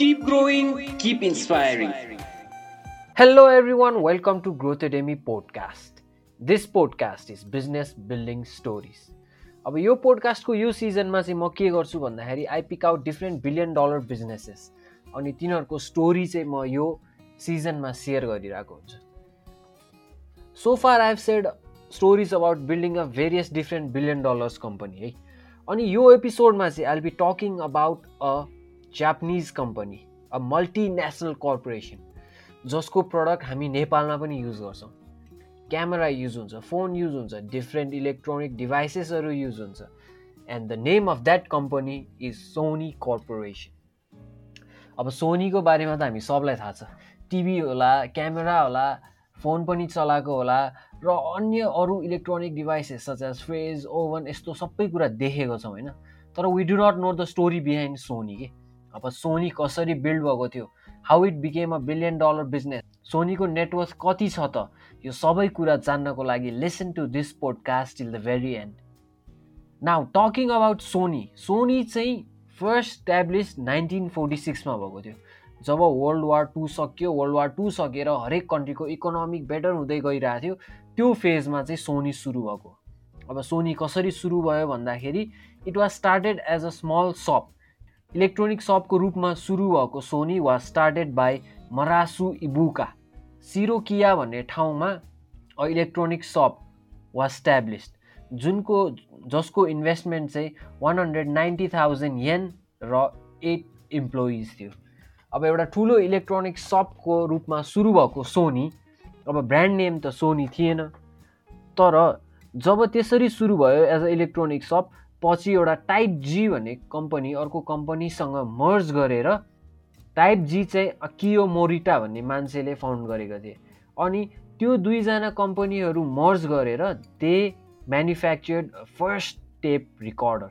Keep growing, keep inspiring. Hello, everyone. Welcome to Growth Academy podcast. This podcast is business building stories. अब यो पोडकास्टको यो सिजनमा चाहिँ म के गर्छु भन्दाखेरि I pick out different billion dollar businesses अनि तिनीहरूको स्टोरी चाहिँ म यो सिजनमा सेयर गरिरहेको हुन्छु so far I have said stories about building a various different billion dollars company है अनि यो एपिसोडमा चाहिँ I be talking about a Japanese company a multinational corporation जसको प्रडक्ट हामी नेपालमा पनि युज गर्छौँ। क्यामेरा युज हुन्छ फोन युज हुन्छ डिफ्रेन्ट इलेक्ट्रोनिक डिभाइसेसहरू युज हुन्छ। And the name of that company is Sony corporation अब सोनीको बारेमा त हामी सबलाई थाहा छ। टिभी होला क्यामेरा होला फोन पनि चलाएको होला र अन्य अरू electronic devices such as fridge oven यस्तो सबै कुरा देखेको छौँ होइन? तर we do not know the story behind Sony के अब सोनी कसरी बिल्ड भएको थियो? How it became a billion dollar business सोनीको नेटवर्क कति छ त? यो सबै कुरा जान्नको लागि listen to this podcast till the very end now talking about Sony Sony चाहिँ फर्स्ट स्ट्याब्लिस नाइन्टिन फोर्टी सिक्समा भएको थियो। जब वर्ल्ड वार टू सक्यो वर्ल्ड वार टू सकेर हरेक कन्ट्रीको इकोनोमिक बेटर हुँदै गइरहेको थियो त्यो फेजमा चाहिँ सोनी सुरु भएको। अब सोनी कसरी सुरु भयो भन्दाखेरि it was started as a small shop electronic सपको रूपमा सुरु भएको सोनी वा स्टार्टेड बाई मरासु इबुका सिरोकिया भन्ने ठाउँमा अ इलेक्ट्रोनिक सप वा स्ट्याब्लिस्ड जुनको जसको इन्भेस्टमेन्ट चाहिँ one hundred ninety thousand yen र एट इम्प्लोइज थियो। अब एउटा ठुलो इलेक्ट्रोनिक सपको रूपमा सुरु भएको सोनी अब ब्रान्ड नेम त सोनी थिएन। तर जब त्यसरी सुरु भयो एज अ इलेक्ट्रोनिक सप पछि एउटा टाइप जी भन्ने कम्पनी अर्को कम्पनीसँग मर्ज गरेर टाइप जी चाहिँ अकियो मोरिटा भन्ने मान्छेले फाउन्ड गरेका थिए। अनि त्यो दुईजना कम्पनीहरू मर्ज गरेर they manufactured first tape recorder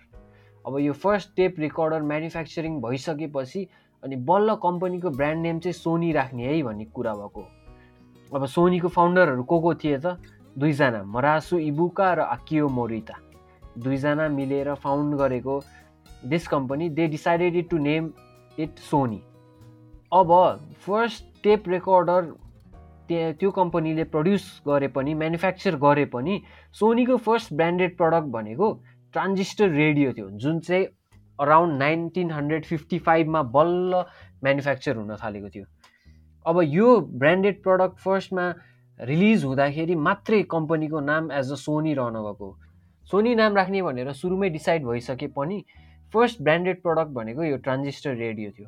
अब यो फर्स्ट टेप रिकर्डर म्यानुफ्याक्चरिङ भइसकेपछि अनि बल्ल कम्पनीको ब्रान्ड नेम चाहिँ सोनी राख्ने है भन्ने कुरा भएको अब सोनीको फाउन्डरहरू को को थिए त? दुईजना मरासु इबुका र आकियो मोरिता दुईजना मिलेर फाउन्ड गरेको this company they decided to name it Sony अब फर्स्ट टेप रेकर्डर त्यो कम्पनीले प्रड्युस गरे पनि म्यानुफ्याक्चर गरे पनि सोनीको फर्स्ट ब्रान्डेड प्रडक्ट भनेको ट्रान्जिस्टर रेडियो थियो जुन चाहिँ अराउन्ड नाइन्टिन हन्ड्रेड फिफ्टी फाइभमा बल्ल म्यानुफ्याक्चर हुन थालेको थियो। अब यो ब्रान्डेड प्रडक्ट फर्स्टमा रिलिज हुँदाखेरि मात्रै कम्पनीको नाम एज अ सोनी रहन गएको सोनी नाम राख्ने भनेर सुरुमै डिसाइड भइसके पनि फर्स्ट ब्रान्डेड प्रडक्ट भनेको यो ट्रान्जिस्टर रेडियो थियो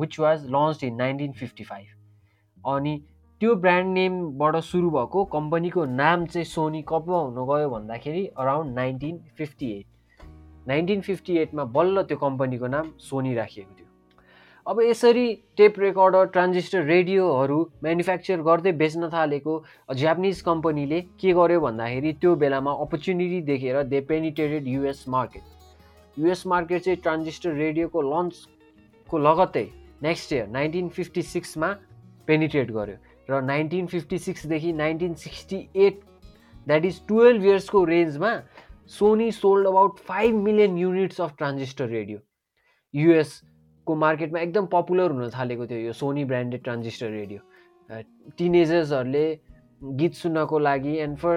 which was launch in nineteen fifty five अनि त्यो ब्रान्ड नेमबाट सुरु भएको कम्पनीको नाम चाहिँ सोनी कब हुन गयो भन्दाखेरि around nineteen fifty eight nineteen fifty एटमा बल्ल त्यो कम्पनीको नाम सोनी राखिएको थियो। अब यसरी टेप रेकर्डर ट्रान्जिस्टर रेडियोहरू म्यानुफ्याक्चर गर्दै बेच्न थालेको जापानिज कम्पनीले के गर्यो भन्दाखेरि त्यो बेलामा अपर्च्युनिटी देखेर they penetrated US market US market चाहिँ ट्रान्जिस्टर रेडियोको लन्चको लगत्तै नेक्स्ट इयर नाइन्टिन फिफ्टी सिक्समा पेनिट्रेट गर्यो र nineteen fifty सिक्सदेखि nineteen sixty eight that is twelve इयर्सको रेन्जमा Sony sold about five million units of transistor radio युएसको मार्केटमा एकदम पपुलर हुन थालेको थियो यो सोनी ब्रान्डेड ट्रान्जिस्टर रेडियो टिनेजर्सहरूले गीत सुन्नको लागि एन्ड फर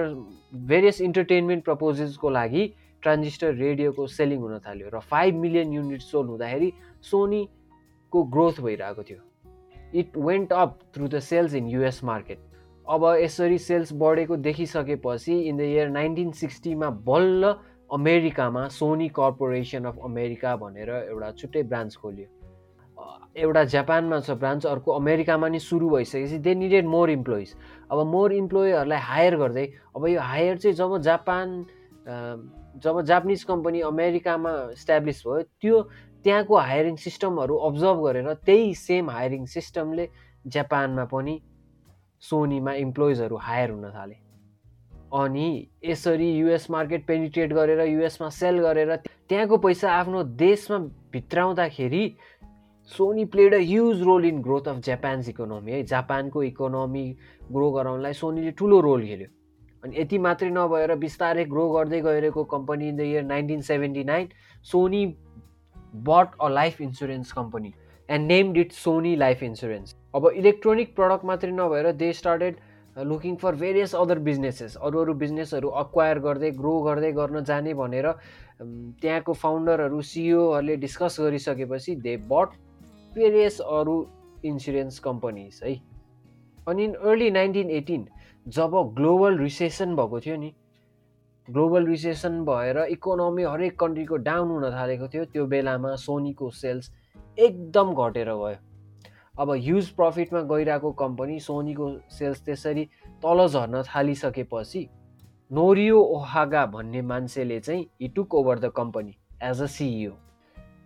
भेरियस इन्टरटेनमेन्ट प्रपोजेसको लागि ट्रान्जिस्टर रेडियोको सेलिङ हुन थाल्यो र फाइभ मिलियन युनिट सोल्ड हुँदाखेरि सोनीको ग्रोथ भइरहेको थियो. It went up through the sales in US market अब यसरी सेल्स बढेको देखिसकेपछि इन द इयर नाइन्टिन सिक्सटीमा बल्ल अमेरिकामा सोनी कर्पोरेसन अफ अमेरिका भनेर एउटा छुट्टै ब्रान्च खोल्यो। एउटा जापानमा छ ब्रान्च अर्को अमेरिकामा नि सुरु भइसकेपछि दे निडेड मोर इम्प्लोइज अब मोर इम्प्लोइहरूलाई हायर गर्दै अब यो हायर चाहिँ जब जापान जब जापानिज कम्पनी अमेरिकामा इस्ट्याब्लिस भयो त्यो त्यहाँको हायरिङ सिस्टमहरू अब्जर्भ गरेर त्यही सेम हायरिङ सिस्टमले जापानमा पनि सोनीमा इम्प्लोइजहरू हायर हुन थाले। अनि यसरी युएस मार्केट पेनिट्रेट गरेर युएसमा सेल गरेर त्यहाँको पैसा आफ्नो देशमा भित्राउँदाखेरि Sony played a huge role in growth of Japan's economy है जापानको इकोनोमी ग्रो गराउनलाई सोनीले ठुलो रोल खेल्यो। अनि यति मात्रै नभएर बिस्तारै ग्रो गर्दै गइरहेको company in the year nineteen seventy nine Sony bought a life insurance company and named it Sony life insurance अब इलेक्ट्रोनिक प्रडक्ट मात्रै नभएर they started looking for various other businesses अरू अरू बिजनेसहरू अक्वायर गर्दै ग्रो गर्दै गर्न जाने भनेर त्यहाँको फाउन्डरहरू सिइओहरूले डिस्कस गरिसकेपछि दे बट भेरियस अरू इन्सुरेन्स कम्पनीज है। अनि इन अर्ली नाइन्टिन एटिन जब ग्लोबल रिसेसन भएको थियो नि ग्लोबल रिसेसन भएर इकोनोमी हरेक कन्ट्रीको डाउन हुन थालेको थियो त्यो बेलामा सोनीको सेल्स एकदम घटेर गयो। अब ह्युज प्रफिटमा गइरहेको कम्पनी सोनीको सेल्स त्यसरी तल झर्न थालिसकेपछि नोरियो ओहागा भन्ने मान्छेले चाहिँ he took over the company as a CEO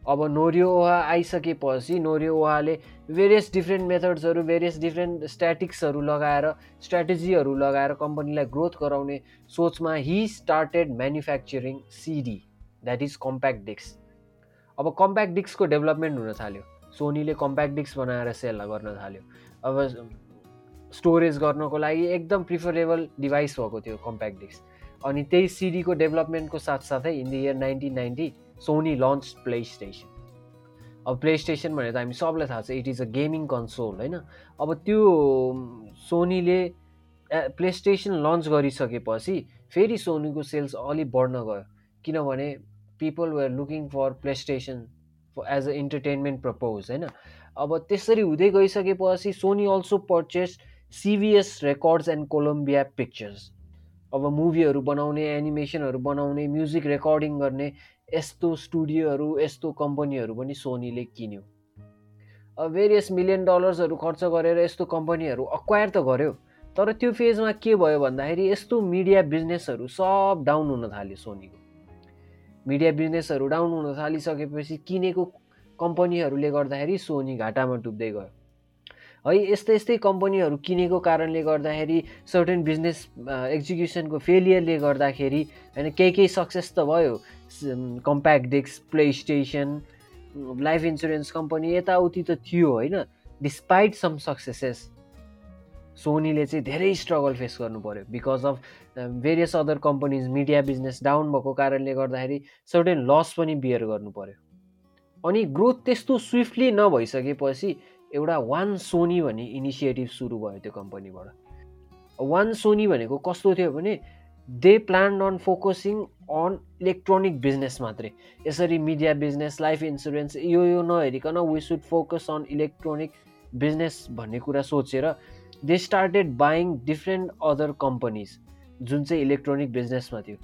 अब नोरियो ओहा आइसकेपछि नोरियो ओहाले भेरियस डिफ्रेन्ट मेथड्सहरू भेरियस डिफ्रेन्ट स्ट्याटिक्सहरू लगाएर स्ट्राटेजीहरू लगाएर कम्पनीलाई ग्रोथ गराउने सोचमा he started manufacturing CD that is compact disc अब कम्प्याक्ट डिस्कको डेभलपमेन्ट हुन थाल्यो। सोनीले कम्प्याक्ट डिस्क बनाएर सेल गर्न थाल्यो। अब स्टोरेज गर्नको लागि एकदम प्रिफरेबल डिभाइस भएको थियो कम्प्याक्ट डिस्क अनि त्यही सिडीको डेभलपमेन्टको साथसाथै in the year nineteen ninety Sony launch play station अब प्ले स्टेसन भनेर त हामी सबलाई थाहा छ it is a gaming console होइन? अब त्यो सोनीले प्ले स्टेसन लन्च गरिसकेपछि फेरि सोनीको सेल्स अलिक बढ्न गयो। किनभने people were looking for play station as a entertainment purpose होइन? अब त्यसरी हुँदै गइसकेपछि सोनी अल्सो पर्चेस सिभिएस रेकर्ड्स एन्ड कोलम्बिया पिक्चर्स अब मुभीहरू बनाउने एनिमेसनहरू बनाउने म्युजिक रेकर्डिङ गर्ने यस्तो स्टुडियोहरू यस्तो कम्पनीहरू पनि सोनीले किन्यो। भेरियस मिलियन डलर्सहरू खर्च गरेर यस्तो कम्पनीहरू अक्वायर त गर्यो तर त्यो फेजमा के भयो भन्दाखेरि यस्तो मिडिया बिजनेसहरू सब डाउन हुन थाल्यो सोनीको। मिडिया बिजनेसहरू डाउन हुन थालिसकेपछि किनेको कम्पनीहरूले गर्दाखेरि सोनी घाटामा डुब्दै गयो। है यस्तै यस्तै कम्पनीहरू किनेको कारणले गर्दाखेरि सर्टेन बिजनेस एक्जिक्युसनको फेलियरले गर्दाखेरि होइन केही केही सक्सेस त भयो compact disc play station life insurance company यताउति त थियो होइन? डिस्पाइट सम सक्सेसेस सोनीले चाहिँ धेरै स्ट्रगल फेस गर्नु पऱ्यो because of various other companies media business down भएको कारणले गर्दाखेरि सर्टेन लस पनि बियर गर्नु पऱ्यो अनि ग्रोथ त्यस्तो स्विफ्टली नभइसकेपछि एउटा वान सोनी भन्ने इनिसिएटिभ सुरु भयो त्यो कम्पनीबाट वान सोनी भनेको कस्तो थियो भने they plan on focusing on electronic business मात्रै। यसरी मिडिया बिजनेस लाइफ इन्सुरेन्स यो यो नहेरिकन we should focus on electronic business भन्ने कुरा सोचेर they started buying different other companies जुन चाहिँ इलेक्ट्रोनिक बिजनेसमा थियो।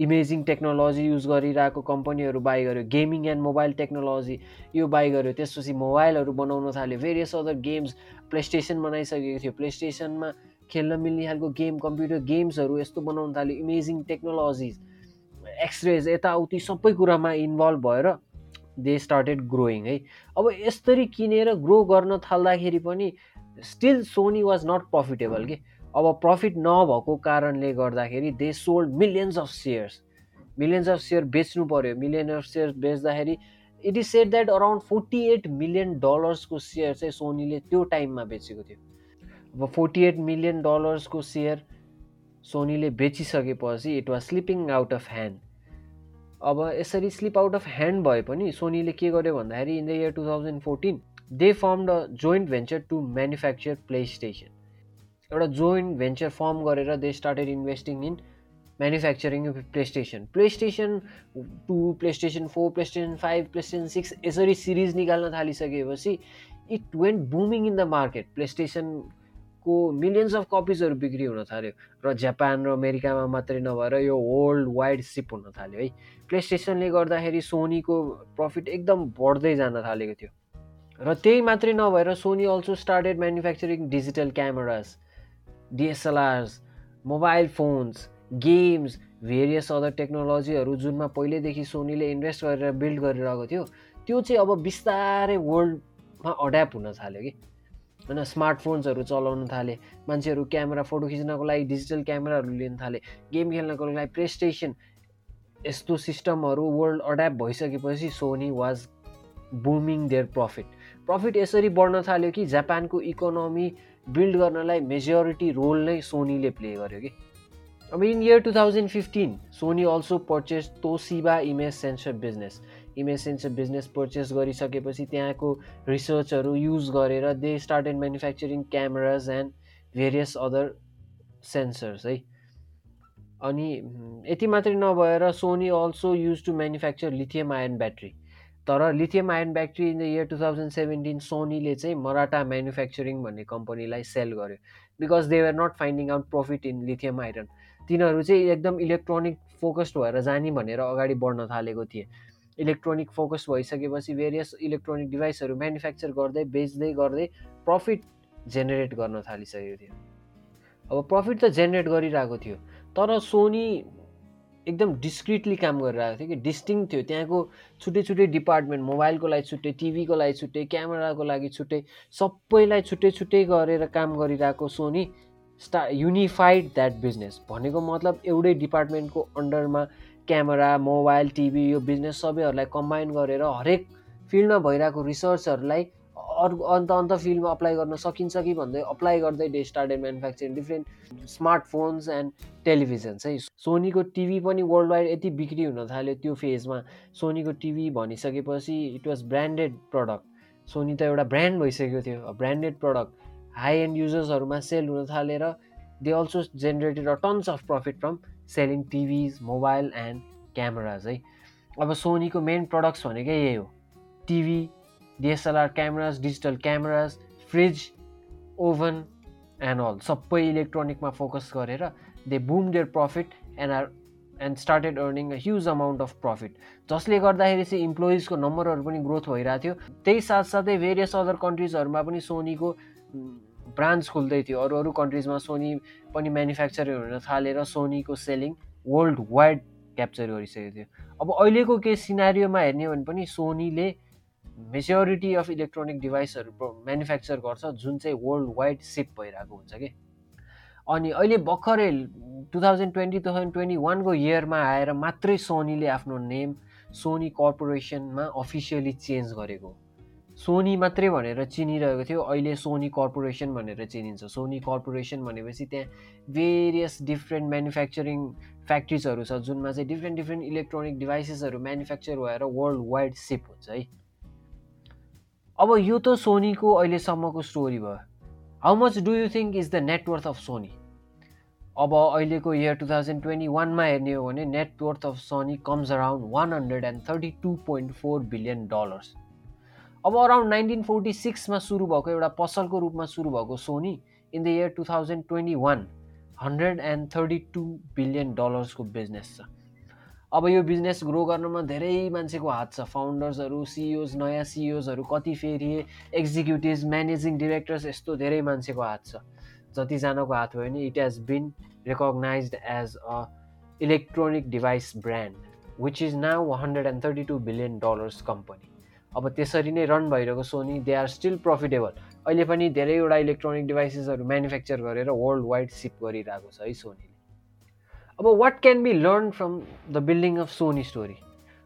इमेजिङ टेक्नोलोजी युज गरिरहेको कम्पनीहरू बाई गर्यो गेमिङ एन्ड मोबाइल टेक्नोलोजी यो बाई गर्यो। त्यसपछि मोबाइलहरू बनाउन थाल्यो various other games play station बनाइसकेको थियो। प्ले स्टेसनमा खेल्न मिल्ने खालको गेम कम्प्युटर गेम्सहरू यस्तो बनाउन थाल्यो। इमेजिङ टेक्नोलोजिज एक्सरेज यताउति सबै कुरामा इन्भल्भ भएर दे स्टार्टेड ग्रोइङ है। अब यसरी किनेर ग्रो गर्न थाल्दाखेरि पनि still Sony was not profitable कि। अब प्रफिट नभएको कारणले गर्दाखेरि they sold millions of shares millions of share बेच्नु पऱ्यो मिलियन अफ सेयर बेच्दाखेरि it is said that around forty eight million डलर्सको share चाहिँ सोनीले त्यो टाइममा बेचेको थियो। अब फोर्टी एट मिलियन डलर्सको सेयर सोनीले बेचिसकेपछि it was slipping out of hand अब यसरी स्लिप आउट अफ ह्यान्ड भए पनि सोनीले के गर्यो भन्दाखेरि in the year two thousand fourteen they form the joint venture to manufacture play station एउटा जोइन्ट भेन्चर फर्म गरेर they started investing in manufacturing play station play station two play station four play station five play station six यसरी series निकाल्न थालिसकेपछि it went booming in the market play स्टेसनको millions of कपिजहरू बिक्री हुन थाल्यो र Japan र अमेरिकामा मात्रै नभएर यो वर्ल्ड वाइड सिप हुन थाल्यो है। प्ले स्टेसनले गर्दाखेरि सोनीको प्रफिट एकदम बढ्दै जान थालेको थियो। र त्यही मात्रै नभएर Sony also started manufacturing digital cameras DSLRs mobile phones games various other टेक्नोलोजीहरू जुनमा पहिल्यैदेखि सोनीले इन्भेस्ट गरेर बिल्ड गरिरहेको थियो। त्यो चाहिँ अब बिस्तारै वर्ल्डमा अड्याप्ट हुन थाल्यो कि। होइन स्मार्टफोन्सहरू चलाउन थाले मान्छेहरू क्यामेरा फोटो खिच्नको लागि डिजिटल क्यामेराहरू लिन थाले गेम खेल्नको लागि प्ले स्टेसन यस्तो सिस्टमहरू वर्ल्ड अड्याप्ट भइसकेपछि Sony was booming their profit profit यसरी बढ्न थाल्यो कि जापानको इकोनोमी बिल्ड गर्नलाई मेजोरिटी रोल नै सोनीले प्ले गर्यो कि। अब in year two thousand fifteen Sony also purchase Toshiba image sensor business image sensor business purchase गरिसकेपछि त्यहाँको रिसर्चहरू युज गरेर they started manufacturing cameras and various other sensors है। अनि यति मात्रै नभएर Sony also use to manufacture lithium ion battery तर lithium ion battery in the year two thousand seventeen सोनीले चाहिँ मराठा म्यानुफ्याक्चरिङ भन्ने कम्पनीलाई सेल गर्यो। Because they are not finding out profit in lithium iron तिनीहरू चाहिँ एकदम इलेक्ट्रोनिक फोकस्ड भएर जाने भनेर अगाडि बढ्न थालेको थिए। इलेक्ट्रोनिक फोकस भइसकेपछि भेरियस इलेक्ट्रोनिक डिभाइसहरू म्यानुफ्याक्चर गर्दै बेच्दै गर्दै प्रफिट जेनेरेट गर्न थालिसकेको थियो। अब प्रफिट त जेनेरेट गरिरहेको थियो तर सोनी एकदम डिस्क्रिटली काम गरिरहेको थियो कि डिस्टिङ थियो। त्यहाँको छुट्टै छुट्टै डिपार्टमेन्ट मोबाइलको लागि छुट्टै टिभीको लागि छुट्टै क्यामेराको लागि छुट्टै सबैलाई छुट्टै छुट्टै गरेर काम गरिरहेको सोनी स्टा युनिफाइड द्याट बिजनेस भनेको मतलब एउटै डिपार्टमेन्टको अन्डरमा क्यामेरा मोबाइल टिभी यो बिजनेस सबैहरूलाई कम्बाइन गरेर हरेक फिल्डमा भइरहेको रिसर्चहरूलाई अरू अन्त अन्त फिल्डमा अप्लाई गर्न सकिन्छ कि भन्दै अप्लाई गर्दै they started manufacturing different smartphones and televisions है। सोनीको टिभी पनि वर्ल्ड वाइड यति बिक्री हुन थाल्यो त्यो फेजमा। सोनीको टिभी भनिसकेपछि it was branded product Sony त एउटा ब्रान्ड भइसकेको थियो। ब्रान्डेड प्रडक्ट हाई एन्ड युजर्सहरूमा सेल हुन थालेर they also generated a tons of profit from selling TVs mobile and cameras है। अब सोनीको मेन प्रडक्ट्स भनेकै यही हो। TV DSLR cameras digital cameras fridge oven and all. सबै इलेक्ट्रोनिकमा फोकस गरेर they boom their profit and are and started earning a huge amount of profit. जसले गर्दाखेरि चाहिँ इम्प्लोइजको नम्बरहरू पनि ग्रोथ भइरहेको थियो। त्यही साथसाथै भेरियस अदर कन्ट्रिजहरूमा पनि सोनीको ब्रान्च खोल्दै थियो। अरू अरू कन्ट्रिजमा सोनी पनि म्यानुफ्याक्चर हुन थालेर सोनीको सेलिङ वर्ल्ड वाइड क्याप्चर गरिसकेको थियो। अब अहिलेको केही सिनारीमा हेर्ने हो भने पनि सोनीले मेजोरिटी अफ इलेक्ट्रोनिक डिभाइसहरू म्यानुफ्याक्चर गर्छ जुन चाहिँ वर्ल्ड वाइड सिप भइरहेको हुन्छ कि? अनि अहिले भर्खरै two thousand twenty two thousand twenty वानको इयरमा आएर मात्रै सोनीले आफ्नो नेम सोनी कर्पोरेसनमा अफिसियली चेन्ज गरेको सोनी मात्रै भनेर चिनिरहेको थियो। अहिले सोनी कर्पोरेसन भनेर चिनिन्छ। सोनी कर्पोरेसन भनेपछि त्यहाँ भेरियस डिफ्रेन्ट म्यानुफ्याक्चरिङ फ्याक्ट्रिजहरू छ जुनमा चाहिँ डिफ्रेन्ट डिफ्रेन्ट इलेक्ट्रोनिक डिभाइसेसहरू म्यानुफ्याक्चर भएर वर्ल्ड वाइड सिप हुन्छ है। अब यो त सोनीको अहिलेसम्मको स्टोरी भयो। How much do you think is the net worth of Sony अब अहिलेको इयर टु थाउजन्ड ट्वेन्टी वानमा हेर्ने हो भने net worth of Sony comes around one hundred and thirty two point four billion dollars अब around nineteen forty सिक्समा सुरु भएको एउटा पसलको रूपमा सुरु भएको Sony in the year two thousand twenty one hundred and thirty two billion डलर्सको business छ। अब यो बिजनेस ग्रो गर्नमा धेरै मान्छेको हात छ। फाउन्डर्सहरू सिइओज नयाँ सिइओजहरू कति फेरि एक्जिक्युटिभ म्यानेजिङ डिरेक्टर्स यस्तो धेरै मान्छेको हात छ। जतिजनाको हात भयो भने it has been recognise as a electronic device brand which is now hundred and thirty two billion dollars company अब त्यसरी नै रन भइरहेको Sony they are still profitable अहिले पनि धेरैवटा इलेक्ट्रोनिक डिभाइसेसहरू म्यानुफ्याक्चर गरेर वर्ल्ड वाइड सिप गरिरहेको छ है सोनीले अब what can be learn from the building of Sony story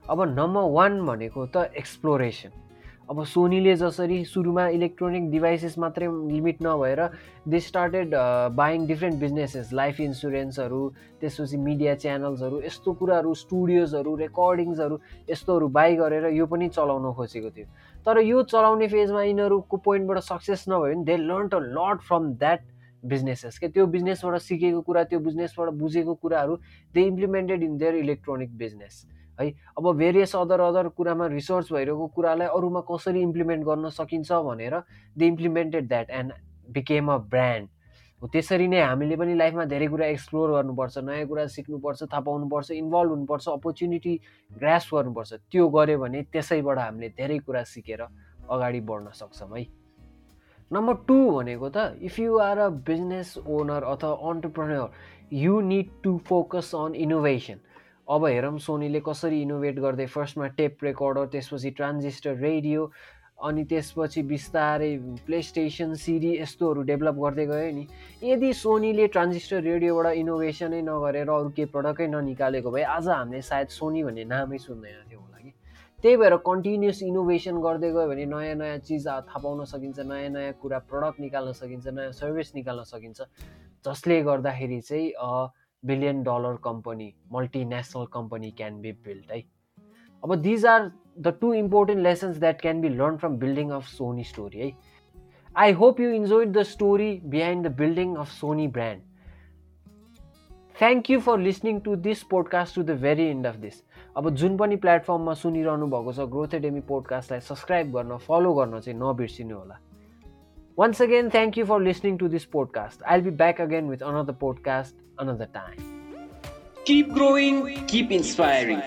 अब नम्बर वान भनेको त एक्सप्लोरेसन अब सोनीले जसरी सुरुमा इलेक्ट्रोनिक डिभाइसेस मात्रै लिमिट नभएर they started buying different businesses life इन्सुरेन्सहरू त्यसपछि मिडिया च्यानल्सहरू यस्तो कुराहरू स्टुडियोजहरू रेकर्डिङ्सहरू यस्तोहरू बाई गरेर यो पनि चलाउन खोजेको थियो। तर यो चलाउने फेजमा यिनीहरूको पोइन्टबाट सक्सेस नभयो भने they learn a lot from that businesses के त्यो बिजनेसबाट सिकेको कुरा त्यो बिजनेसबाट बुझेको कुराहरू they implemented in their electronic business है। अब भेरियस अदर अदर कुरामा रिसर्च भइरहेको कुरालाई अरूमा कसरी इम्प्लिमेन्ट गर्न सकिन्छ भनेर they implemented that and became a brand हो त्यसरी नै हामीले पनि लाइफमा धेरै कुरा एक्सप्लोर गर्नुपर्छ नयाँ कुरा सिक्नुपर्छ थाहा पाउनुपर्छ इन्भल्भ हुनुपर्छ अपर्च्युनिटी ग्रास गर्नुपर्छ। त्यो गऱ्यो भने त्यसैबाट हामीले धेरै कुरा सिकेर अगाडि बढ्न सक्छौँ है। नम्बर टू भनेको त if you are a business owner अथवा entrepreneur you need to focus on innovation अब हेरौँ सोनीले कसरी इनोभेट गर्दै फर्स्टमा टेप रेकर्डर त्यसपछि ट्रान्जिस्टर रेडियो अनि त्यसपछि बिस्तारै प्ले स्टेसन सिडी यस्तोहरू डेभलप गर्दै गयो नि। यदि सोनीले ट्रान्जिस्टर रेडियोबाट इनोभेसनै नगरेर अरू केही प्रडक्टै ननिकालेको भए आज हामीले सायद सोनी भन्ने नामै सुन्दैन थियो होला कि। त्यही भएर कन्टिन्युस इनोभेसन गर्दै गयो भने नयाँ नयाँ चिज थाहा पाउन सकिन्छ नयाँ नयाँ कुरा प्रडक्ट निकाल्न सकिन्छ नयाँ सर्भिस निकाल्न सकिन्छ। जसले गर्दाखेरि चाहिँ billion dollar company multinational company can be build है अब these are the two important lessons that can be learn from building of Sony story है I hope you enjoy the story behind the building of Sony brand thank you for listening to this podcast to the very end of this अब जुन पनि प्लेटफर्ममा सुनिरहनु भएको छ growth academy पोडकास्टलाई subscribe गर्न फलो गर्न चाहिँ नबिर्सिनु होला Once again, thank you for listening to this podcast. I'll be back again with another podcast another time. Keep growing, keep inspiring.